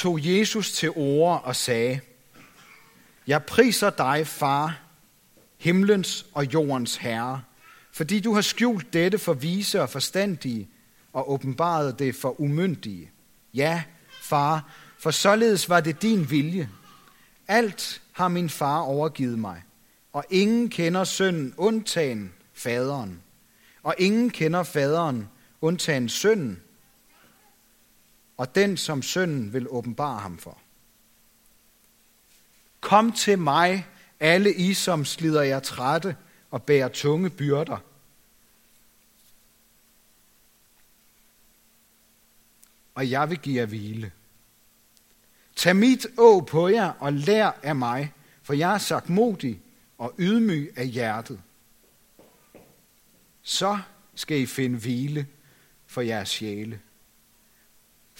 tog Jesus til ord og sagde, Jeg priser dig, far, himlens og jordens herre, fordi du har skjult dette for vise og forstandige og åbenbaret det for umyndige. Ja, far, for således var det din vilje. Alt har min far overgivet mig, og ingen kender sønnen undtagen faderen, og ingen kender faderen undtagen sønnen, og den, som sønnen vil åbenbare ham for. Kom til mig, alle I, som slider jer trætte og bærer tunge byrder. Og jeg vil give jer hvile. Tag mit å på jer og lær af mig, for jeg er sagt modig og ydmyg af hjertet. Så skal I finde hvile for jeres sjæle.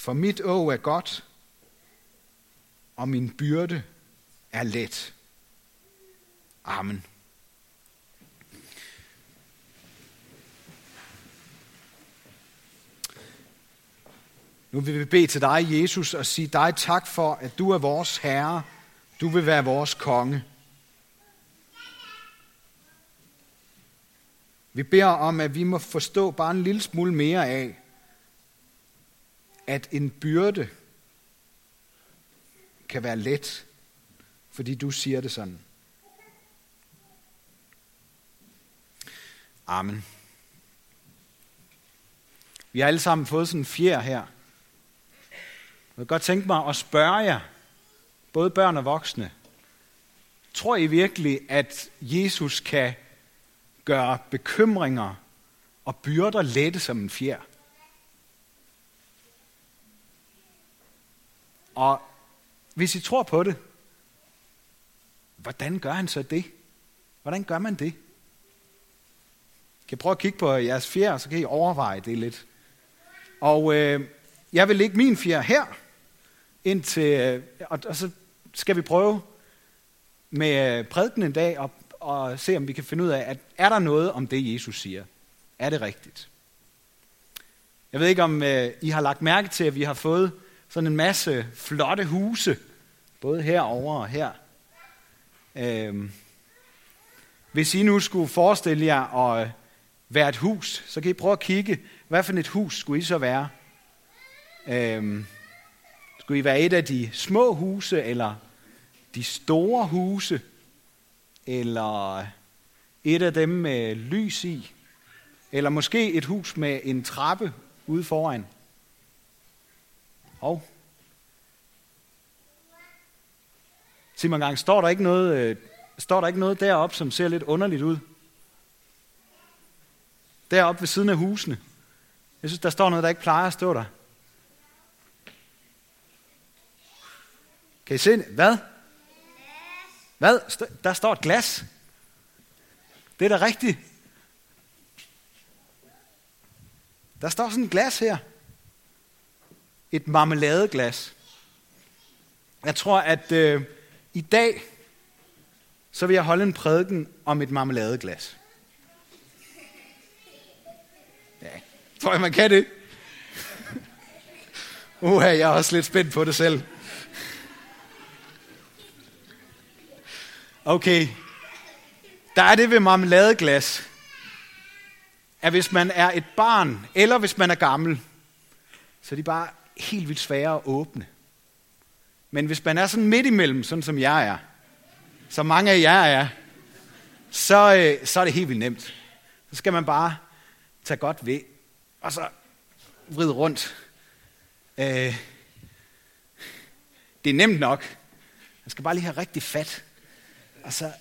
For mit åg er godt, og min byrde er let. Amen. Nu vil vi bede til dig, Jesus, og sige dig tak for, at du er vores Herre. Du vil være vores konge. Vi beder om, at vi må forstå bare en lille smule mere af, at en byrde kan være let, fordi du siger det sådan. Amen. Vi har alle sammen fået sådan en fjer her. Jeg vil godt tænke mig at spørge jer, både børn og voksne, tror I virkelig, at Jesus kan gøre bekymringer og byrder lette som en fjer? Og hvis I tror på det, hvordan gør han så det? Hvordan gør man det? Kan I prøve at kigge på jeres fjer, så kan I overveje det lidt. Og øh, jeg vil lægge min fjer her, indtil, øh, og, og så skal vi prøve med øh, prædiken en dag og, og se, om vi kan finde ud af, at er der noget om det, Jesus siger? Er det rigtigt? Jeg ved ikke, om øh, I har lagt mærke til, at vi har fået sådan en masse flotte huse, både herover og her. Øhm, hvis I nu skulle forestille jer at øh, være et hus, så kan I prøve at kigge, hvad for et hus skulle I så være? Øhm, skulle I være et af de små huse, eller de store huse, eller øh, et af dem med lys i, eller måske et hus med en trappe ude foran? Hov. sig mig engang, står der ikke noget, øh, står der ikke noget deroppe, som ser lidt underligt ud? Deroppe ved siden af husene. Jeg synes, der står noget, der ikke plejer at stå der. Kan I se? Hvad? Hvad? Der står et glas. Det er da rigtigt. Der står sådan et glas her. Et marmeladeglas. Jeg tror, at øh, i dag, så vil jeg holde en prædiken om et marmeladeglas. Ja, tror jeg, man kan det. Uha, jeg er også lidt spændt på det selv. Okay. Der er det ved marmeladeglas, at hvis man er et barn, eller hvis man er gammel, så er de bare helt vildt svære at åbne. Men hvis man er sådan midt imellem, sådan som jeg er, så mange af jer er, så, øh, så er det helt vildt nemt. Så skal man bare tage godt ved, og så vride rundt. Øh, det er nemt nok. Man skal bare lige have rigtig fat. Og så,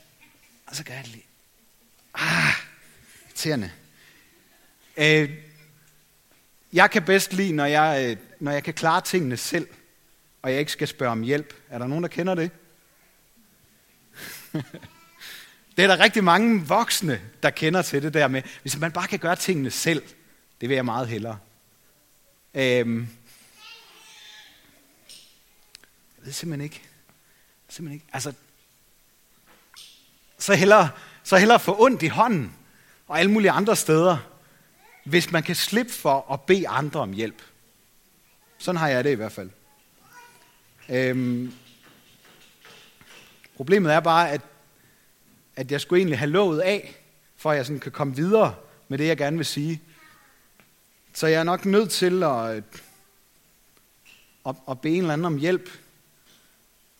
og så gør jeg det lige. Ah, irriterende. Øh, jeg kan bedst lide, når jeg, øh, når jeg kan klare tingene selv, og jeg ikke skal spørge om hjælp. Er der nogen, der kender det? det er der rigtig mange voksne, der kender til det der med, hvis man bare kan gøre tingene selv, det vil jeg meget hellere. Øhm, jeg ved simpelthen ikke. Simpelthen ikke. Altså, så hellere, så hellere få ondt i hånden og alle mulige andre steder, hvis man kan slippe for at bede andre om hjælp. Sådan har jeg det i hvert fald. Øhm, problemet er bare, at, at jeg skulle egentlig have lovet af, for at jeg sådan kan komme videre med det, jeg gerne vil sige. Så jeg er nok nødt til at, at, at bede en eller anden om hjælp.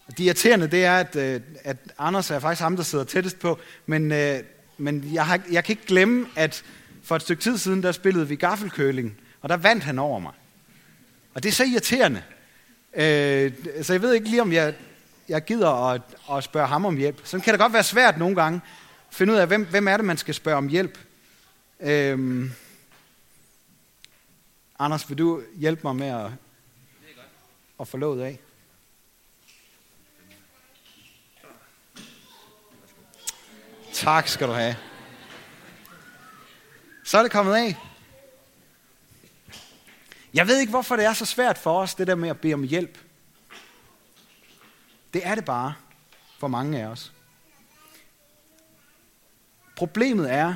Det irriterende, det er, at, øh, at Anders er faktisk ham, der sidder tættest på, men, øh, men jeg, har, jeg kan ikke glemme, at for et stykke tid siden, der spillede vi gaffelkøling, og der vandt han over mig. Og det er så irriterende. Øh, så jeg ved ikke lige, om jeg, jeg gider at, at spørge ham om hjælp. Så kan det godt være svært nogle gange at finde ud af, hvem, hvem er det, man skal spørge om hjælp. Øh, Anders, vil du hjælpe mig med at, at få låget af? Tak skal du have. Så er det kommet af. Jeg ved ikke, hvorfor det er så svært for os, det der med at bede om hjælp. Det er det bare for mange af os. Problemet er,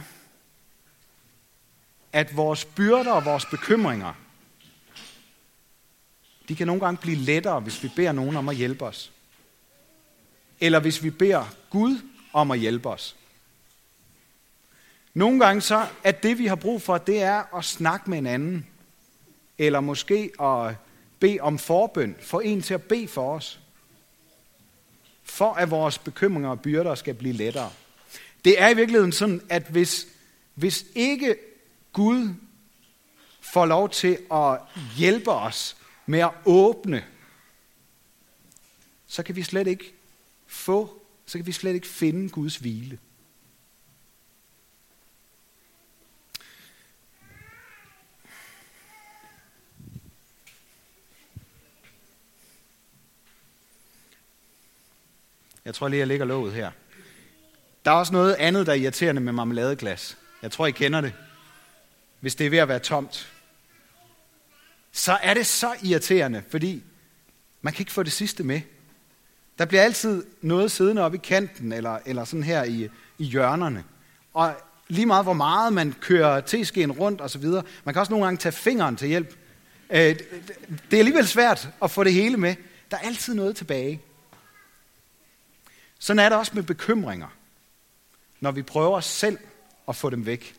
at vores byrder og vores bekymringer, de kan nogle gange blive lettere, hvis vi beder nogen om at hjælpe os. Eller hvis vi beder Gud om at hjælpe os. Nogle gange så, at det vi har brug for, det er at snakke med en anden. Eller måske at bede om forbøn, for en til at bede for os. For at vores bekymringer og byrder skal blive lettere. Det er i virkeligheden sådan, at hvis, hvis ikke Gud får lov til at hjælpe os med at åbne, så kan vi slet ikke få, så kan vi slet ikke finde Guds hvile. Jeg tror lige, jeg lægger låget her. Der er også noget andet, der er irriterende med marmeladeglas. Jeg tror, I kender det. Hvis det er ved at være tomt. Så er det så irriterende, fordi man kan ikke få det sidste med. Der bliver altid noget siddende oppe i kanten, eller, eller sådan her i, i hjørnerne. Og lige meget hvor meget man kører teskeen rundt og så videre, man kan også nogle gange tage fingeren til hjælp. Øh, det er alligevel svært at få det hele med. Der er altid noget tilbage. Sådan er det også med bekymringer, når vi prøver selv at få dem væk.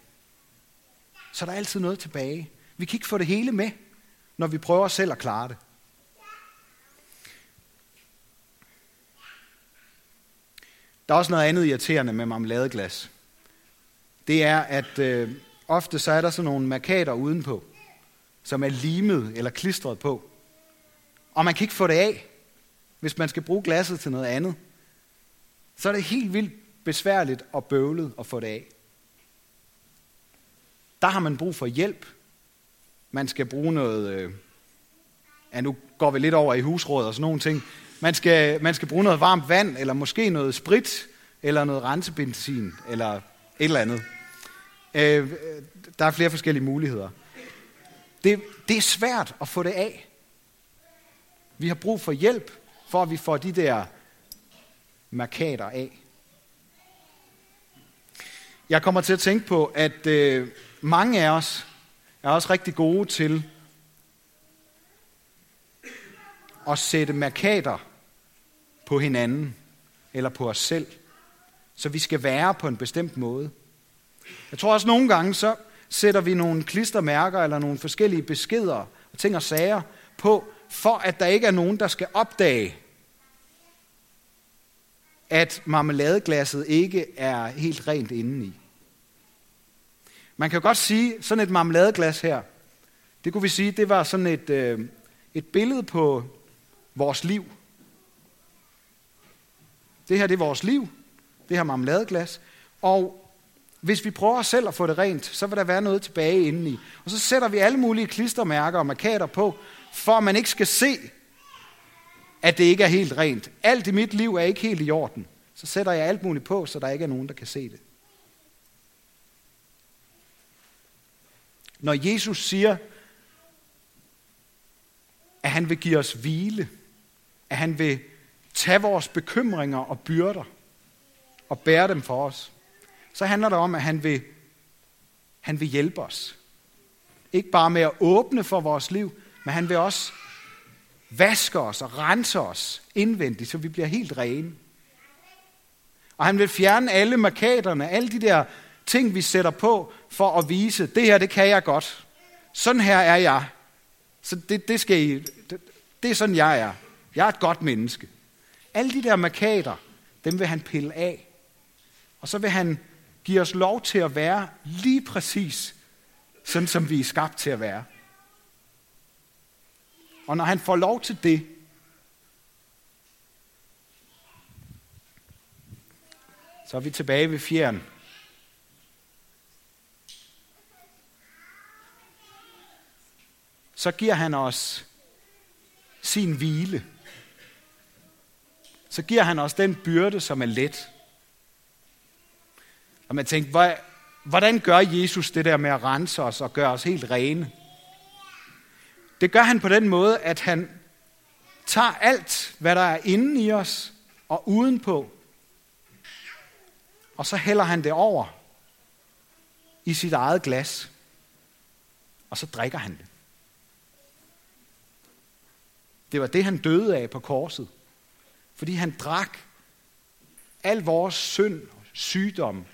Så er der altid noget tilbage. Vi kan ikke få det hele med, når vi prøver selv at klare det. Der er også noget andet irriterende med marmeladeglas. Det er, at øh, ofte så er der sådan nogle markader udenpå, som er limet eller klistret på. Og man kan ikke få det af, hvis man skal bruge glasset til noget andet så er det helt vildt besværligt og bøvlet at få det af. Der har man brug for hjælp. Man skal bruge noget... Øh, ja, nu går vi lidt over i husråd og sådan nogle ting. Man skal, man skal bruge noget varmt vand, eller måske noget sprit, eller noget rensebenzin, eller et eller andet. Øh, der er flere forskellige muligheder. Det, det er svært at få det af. Vi har brug for hjælp, for at vi får de der markader af. Jeg kommer til at tænke på, at øh, mange af os er også rigtig gode til at sætte markader på hinanden eller på os selv, så vi skal være på en bestemt måde. Jeg tror også nogle gange, så sætter vi nogle klistermærker eller nogle forskellige beskeder og ting og sager på, for at der ikke er nogen, der skal opdage, at marmeladeglasset ikke er helt rent indeni. Man kan godt sige, sådan et marmeladeglas her, det kunne vi sige, det var sådan et, øh, et billede på vores liv. Det her det er vores liv, det her marmeladeglas. Og hvis vi prøver selv at få det rent, så vil der være noget tilbage indeni. Og så sætter vi alle mulige klistermærker og markader på, for at man ikke skal se, at det ikke er helt rent. Alt i mit liv er ikke helt i orden. Så sætter jeg alt muligt på, så der ikke er nogen, der kan se det. Når Jesus siger, at han vil give os hvile, at han vil tage vores bekymringer og byrder og bære dem for os, så handler det om, at han vil, han vil hjælpe os. Ikke bare med at åbne for vores liv, men han vil også vaske os og rense os indvendigt, så vi bliver helt rene. Og han vil fjerne alle markaterne, alle de der ting, vi sætter på for at vise, det her, det kan jeg godt. Sådan her er jeg. Så det, det, skal I, det, det er sådan, jeg er. Jeg er et godt menneske. Alle de der markader, dem vil han pille af. Og så vil han give os lov til at være lige præcis sådan, som vi er skabt til at være. Og når han får lov til det, så er vi tilbage ved fjern. Så giver han os sin hvile. Så giver han os den byrde, som er let. Og man tænker, hvordan gør Jesus det der med at rense os og gøre os helt rene? Det gør han på den måde, at han tager alt, hvad der er inde i os og udenpå, og så hælder han det over i sit eget glas, og så drikker han det. Det var det, han døde af på korset. Fordi han drak al vores synd, sygdom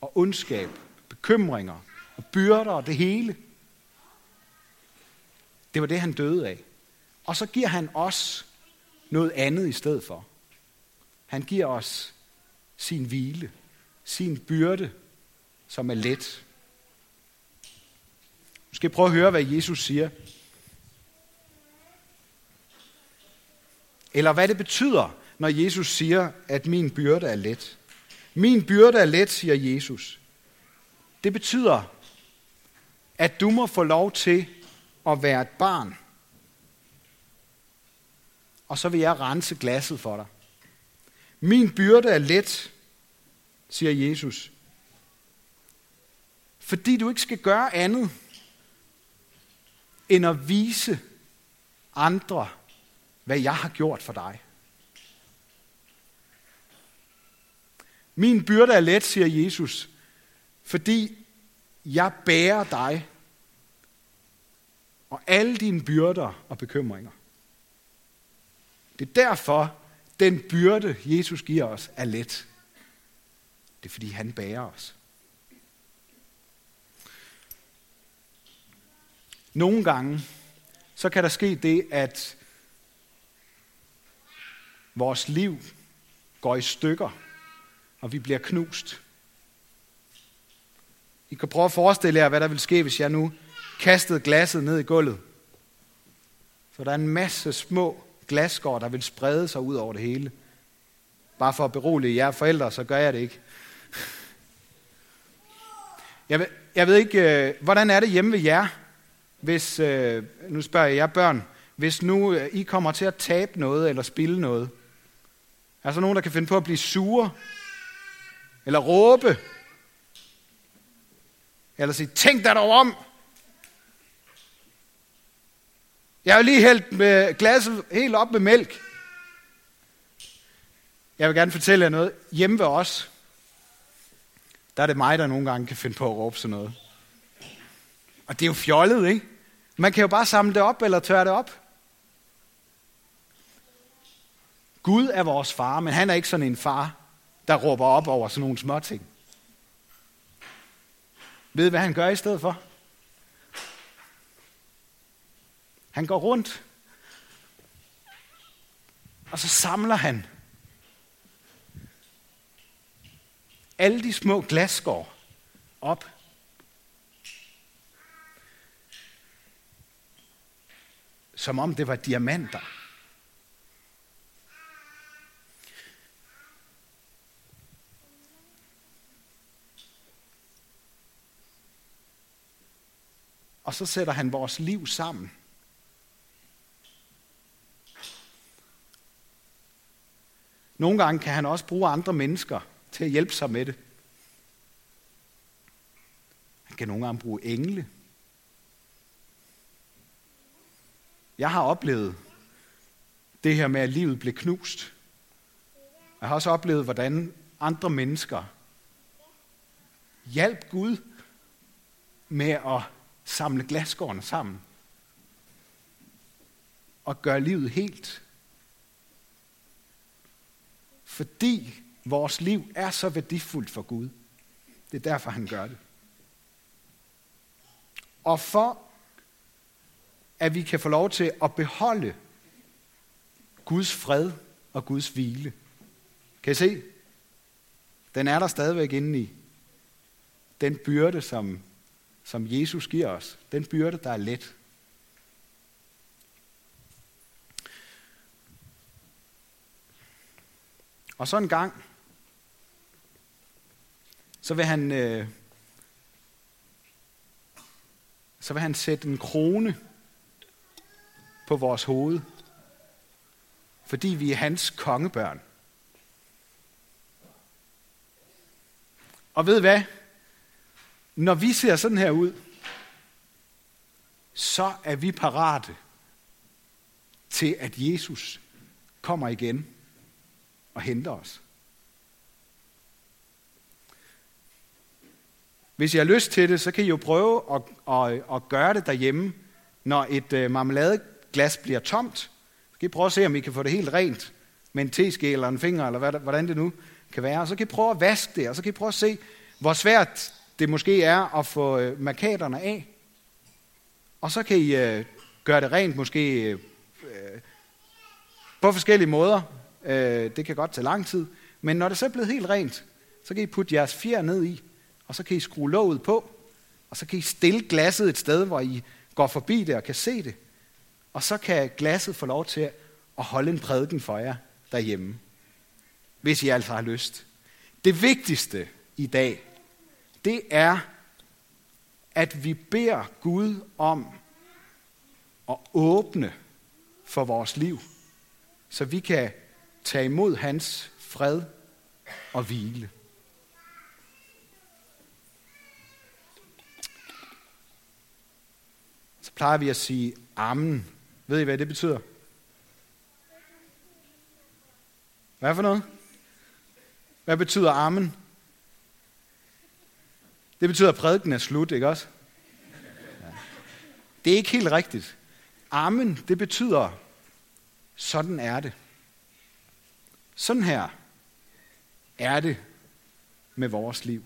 og ondskab, bekymringer og byrder og det hele. Det var det, han døde af. Og så giver han os noget andet i stedet for. Han giver os sin hvile, sin byrde, som er let. Nu skal jeg prøve at høre, hvad Jesus siger. Eller hvad det betyder, når Jesus siger, at min byrde er let. Min byrde er let, siger Jesus. Det betyder, at du må få lov til at være et barn. Og så vil jeg rense glasset for dig. Min byrde er let, siger Jesus. Fordi du ikke skal gøre andet, end at vise andre, hvad jeg har gjort for dig. Min byrde er let, siger Jesus, fordi jeg bærer dig og alle dine byrder og bekymringer. Det er derfor, den byrde, Jesus giver os, er let. Det er fordi, han bærer os. Nogle gange, så kan der ske det, at vores liv går i stykker, og vi bliver knust. I kan prøve at forestille jer, hvad der vil ske, hvis jeg nu kastede glasset ned i gulvet. Så der er en masse små glasskår, der vil sprede sig ud over det hele. Bare for at berolige jer forældre, så gør jeg det ikke. Jeg ved, jeg ved ikke, øh, hvordan er det hjemme ved jer, hvis, øh, nu spørger jeg jer børn, hvis nu øh, I kommer til at tabe noget eller spille noget. Er der så nogen, der kan finde på at blive sure? Eller råbe? Eller sige, tænk dig dog om! Jeg har lige hældt med øh, glasset helt op med mælk. Jeg vil gerne fortælle jer noget. Hjemme ved os, der er det mig, der nogle gange kan finde på at råbe sådan noget. Og det er jo fjollet, ikke? Man kan jo bare samle det op eller tørre det op. Gud er vores far, men han er ikke sådan en far, der råber op over sådan nogle små ting. Ved I, hvad han gør i stedet for? Han går rundt, og så samler han alle de små glasskår op. Som om det var diamanter. Og så sætter han vores liv sammen. Nogle gange kan han også bruge andre mennesker til at hjælpe sig med det. Han kan nogle gange bruge engle. Jeg har oplevet det her med, at livet blev knust. Jeg har også oplevet, hvordan andre mennesker hjalp Gud med at samle glasgårdene sammen. og gøre livet helt. Fordi vores liv er så værdifuldt for Gud. Det er derfor, han gør det. Og for at vi kan få lov til at beholde Guds fred og Guds hvile. Kan I se? Den er der stadigvæk inde i. Den byrde, som, som Jesus giver os. Den byrde, der er let. Og så en gang, så vil han, øh, så vil han sætte en krone på vores hoved, fordi vi er hans kongebørn. Og ved hvad? Når vi ser sådan her ud, så er vi parate til, at Jesus kommer igen og henter os. Hvis I har lyst til det, så kan I jo prøve at, at, at gøre det derhjemme, når et øh, marmeladeglas bliver tomt. Så kan I prøve at se, om I kan få det helt rent med en teske eller en finger, eller hvad, hvordan det nu kan være. Og så kan I prøve at vaske det, og så kan I prøve at se, hvor svært det måske er at få øh, markaterne af. Og så kan I øh, gøre det rent måske øh, øh på forskellige måder. Øh, det kan godt tage lang tid. Men når det så er blevet helt rent, så kan I putte jeres fjer ned i, og så kan I skrue låget på, og så kan I stille glasset et sted, hvor I går forbi det og kan se det. Og så kan glasset få lov til at holde en prædiken for jer derhjemme, hvis I altså har lyst. Det vigtigste i dag, det er, at vi beder Gud om at åbne for vores liv, så vi kan tage imod hans fred og hvile. Så plejer vi at sige amen. Ved I, hvad det betyder? Hvad for noget? Hvad betyder amen? Det betyder, at prædiken er slut, ikke også? Det er ikke helt rigtigt. Amen, det betyder, sådan er det. Sådan her er det med vores liv.